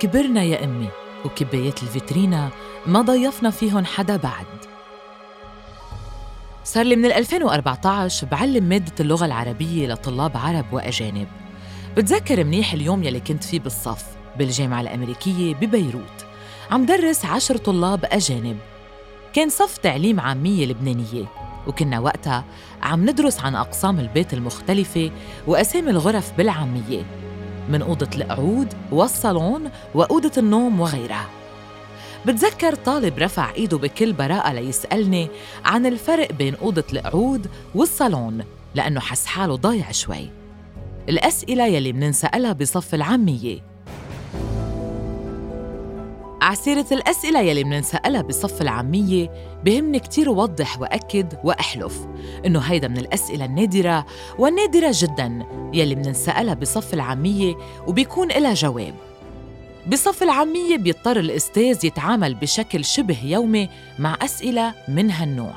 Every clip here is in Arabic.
كبرنا يا أمي وكبايات الفيترينا ما ضيفنا فيهن حدا بعد. صار لي من 2014 بعلم مادة اللغة العربية لطلاب عرب وأجانب. بتذكر منيح اليوم يلي كنت فيه بالصف. بالجامعة الأمريكية ببيروت. عم درس عشر طلاب أجانب. كان صف تعليم عامية لبنانية وكنا وقتها عم ندرس عن أقسام البيت المختلفة وأسامي الغرف بالعامية من أوضة القعود والصالون وأوضة النوم وغيرها. بتذكر طالب رفع إيده بكل براءة ليسألني عن الفرق بين أوضة القعود والصالون لأنه حس حاله ضايع شوي. الأسئلة يلي مننسألها بصف العامية عسيرة الأسئلة يلي مننسألها بصف العامية بهمني كتير وضح وأكد وأحلف إنه هيدا من الأسئلة النادرة والنادرة جداً يلي مننسألها بصف العامية وبيكون إلها جواب. بصف العامية بيضطر الأستاذ يتعامل بشكل شبه يومي مع أسئلة من هالنوع.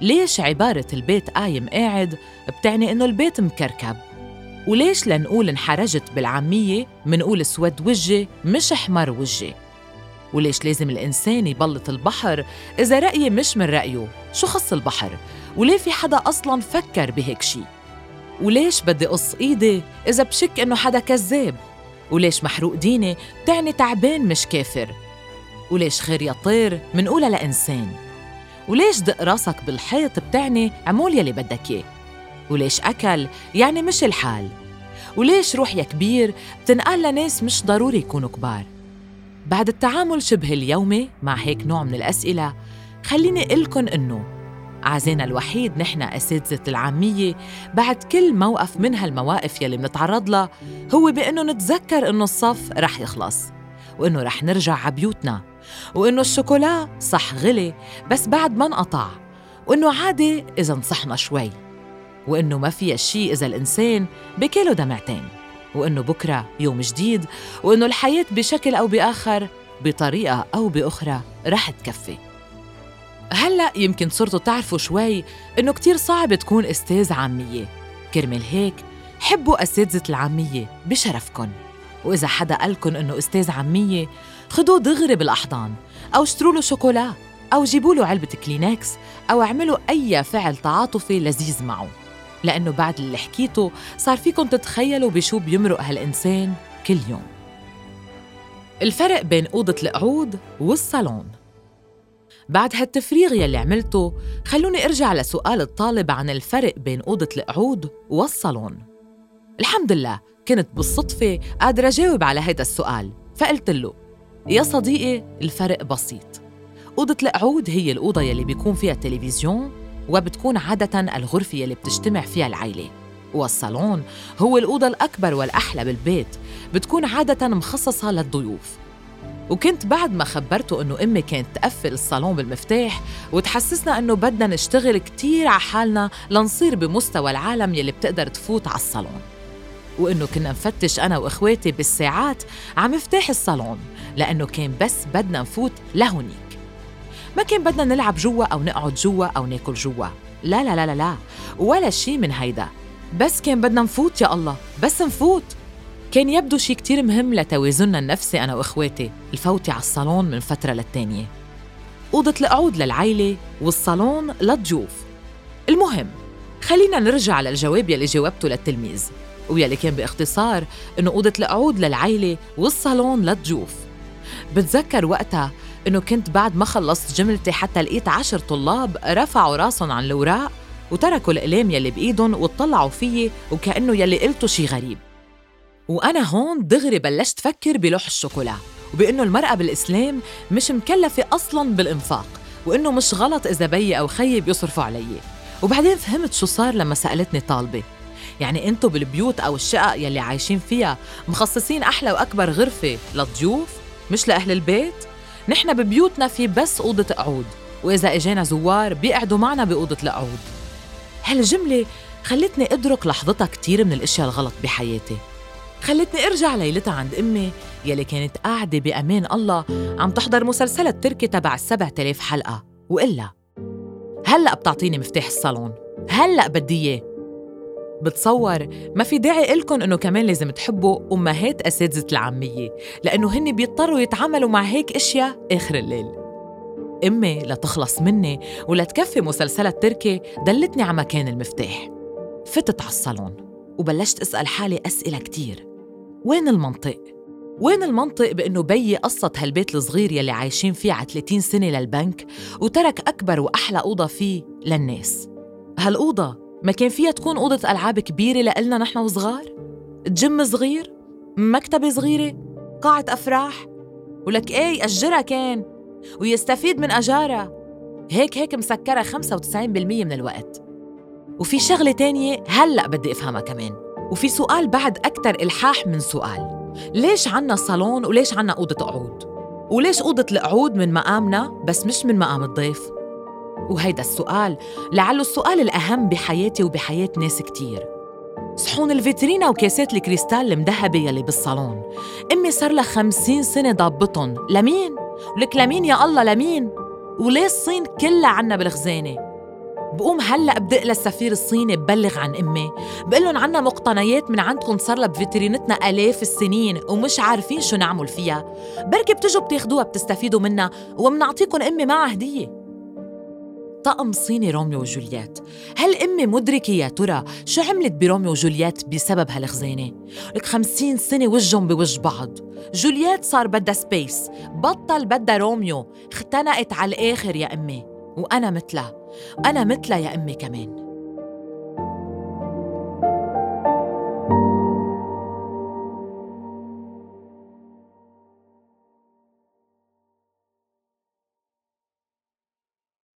ليش عبارة البيت قايم قاعد بتعني إنه البيت مكركب؟ وليش لنقول انحرجت بالعامية منقول اسود وجهي مش احمر وجهي وليش لازم الإنسان يبلط البحر إذا رأيي مش من رأيه؟ شو خص البحر؟ وليه في حدا أصلاً فكر بهيك شي؟ وليش بدي قص إيدي إذا بشك إنه حدا كذاب؟ وليش محروق ديني بتعني تعبان مش كافر؟ وليش خير يا طير منقولها لإنسان؟ وليش دق راسك بالحيط بتعني عمول يلي بدك إياه؟ وليش أكل يعني مش الحال؟ وليش روح يا كبير بتنقال لناس مش ضروري يكونوا كبار؟ بعد التعامل شبه اليومي مع هيك نوع من الأسئلة خليني لكم إنه عزينا الوحيد نحن أساتذة العامية بعد كل موقف من هالمواقف يلي منتعرض لها هو بأنه نتذكر إنه الصف رح يخلص وإنه رح نرجع عبيوتنا وإنه الشوكولا صح غلي بس بعد ما انقطع وإنه عادي إذا نصحنا شوي وإنه ما فيها شيء إذا الإنسان بكيله دمعتين. وإنه بكرة يوم جديد وإنه الحياة بشكل أو بآخر بطريقة أو بأخرى رح تكفي. هلأ يمكن صرتوا تعرفوا شوي إنه كتير صعب تكون أستاذ عامية. كرمال هيك حبوا أساتذة العامية بشرفكن. وإذا حدا قالكن إنه أستاذ عامية خدوه دغري بالأحضان أو اشتروا له شوكولا أو جيبوا له علبة كلينكس أو اعملوا أي فعل تعاطفي لذيذ معه. لأنه بعد اللي حكيته صار فيكم تتخيلوا بشو بيمرق هالإنسان كل يوم. الفرق بين أوضة القعود والصالون. بعد هالتفريغ يلي عملته خلوني أرجع لسؤال الطالب عن الفرق بين أوضة القعود والصالون. الحمد لله كنت بالصدفة قادرة أجاوب على هيدا السؤال فقلت له يا صديقي الفرق بسيط. أوضة القعود هي الأوضة يلي بيكون فيها تلفزيون وبتكون عادة الغرفة يلي بتجتمع فيها العيلة والصالون هو الأوضة الأكبر والأحلى بالبيت بتكون عادة مخصصة للضيوف. وكنت بعد ما خبرته إنه أمي كانت تقفل الصالون بالمفتاح وتحسسنا إنه بدنا نشتغل كتير على حالنا لنصير بمستوى العالم يلي بتقدر تفوت على الصالون. وإنه كنا نفتش أنا وإخواتي بالساعات على مفتاح الصالون لأنه كان بس بدنا نفوت لهونيك. ما كان بدنا نلعب جوا أو نقعد جوا أو ناكل جوا. لا لا لا لا لا. ولا شي من هيدا. بس كان بدنا نفوت يا الله. بس نفوت. كان يبدو شي كتير مهم لتوازننا النفسي أنا وإخواتي. الفوتي على الصالون من فترة للتانية. أوضة القعود للعيلة والصالون للضيوف. المهم خلينا نرجع للجواب يلي جاوبته للتلميذ. ويلي كان باختصار إنه أوضة القعود للعيلة والصالون للضيوف. بتذكر وقتها إنه كنت بعد ما خلصت جملتي حتى لقيت عشر طلاب رفعوا راسهم عن الوراق وتركوا الأقلام يلي بإيدهم وطلعوا فيي وكأنه يلي قلته شي غريب. وأنا هون دغري بلشت فكر بلوح الشوكولا وبإنه المرأة بالإسلام مش مكلفة أصلاً بالإنفاق وإنه مش غلط إذا بيي أو خيي بيصرفوا علي. وبعدين فهمت شو صار لما سألتني طالبة. يعني انتو بالبيوت أو الشقق يلي عايشين فيها مخصصين أحلى وأكبر غرفة للضيوف مش لأهل البيت؟ نحن ببيوتنا في بس أوضة قعود وإذا إجانا زوار بيقعدوا معنا بأوضة القعود هالجملة خلتني أدرك لحظتها كتير من الأشياء الغلط بحياتي. خلتني أرجع ليلتها عند أمي يلي كانت قاعدة بأمان الله عم تحضر مسلسلها التركي تبع السبع تلاف حلقة. وإلا هلأ بتعطيني مفتاح الصالون. هلأ بدي إياه. بتصور ما في داعي إلكن إنه كمان لازم تحبوا أمهات أساتذة العامية لأنه هن بيضطروا يتعاملوا مع هيك أشياء آخر الليل. أمي لتخلص مني ولتكفي مسلسلها التركي دلتني على مكان المفتاح. فتت على الصالون وبلشت أسأل حالي أسئلة كتير. وين المنطق؟ وين المنطق بأنه بيي قصت هالبيت الصغير يلي عايشين فيه على 30 سنة للبنك وترك أكبر وأحلى أوضة فيه للناس؟ هالأوضة ما كان فيها تكون أوضة ألعاب كبيرة لإلنا نحن وصغار؟ جيم صغير؟ مكتبة صغيرة؟ قاعة أفراح؟ ولك إيه أجرها كان ويستفيد من أجارها هيك هيك مسكرة 95% من الوقت وفي شغلة تانية هلأ بدي أفهمها كمان وفي سؤال بعد أكتر إلحاح من سؤال ليش عنا صالون وليش عنا أوضة قعود؟ وليش أوضة القعود من مقامنا بس مش من مقام الضيف؟ وهيدا السؤال لعله السؤال الأهم بحياتي وبحياة ناس كتير صحون الفيترينا وكاسات الكريستال المذهبة يلي بالصالون أمي صار لها خمسين سنة ضابطن لمين؟ ولك لمين يا الله لمين؟ وليه الصين كلها عنا بالخزانة؟ بقوم هلأ بدق للسفير الصيني ببلغ عن أمي بقول لهم عنا مقتنيات من عندكم صار لها بفيترينتنا آلاف السنين ومش عارفين شو نعمل فيها بركي بتجوا بتاخدوها بتستفيدوا منها ومنعطيكم أمي معها هدية طقم صيني روميو وجولييت. هل أمي مدركة يا ترى شو عملت بروميو وجولييت بسبب هالخزانة؟ لك خمسين سنة وجهم بوجه بعض. جولييت صار بدها space بطل بدها روميو. اختنقت على الآخر يا أمي. وأنا مثلها. أنا مثلها يا أمي كمان.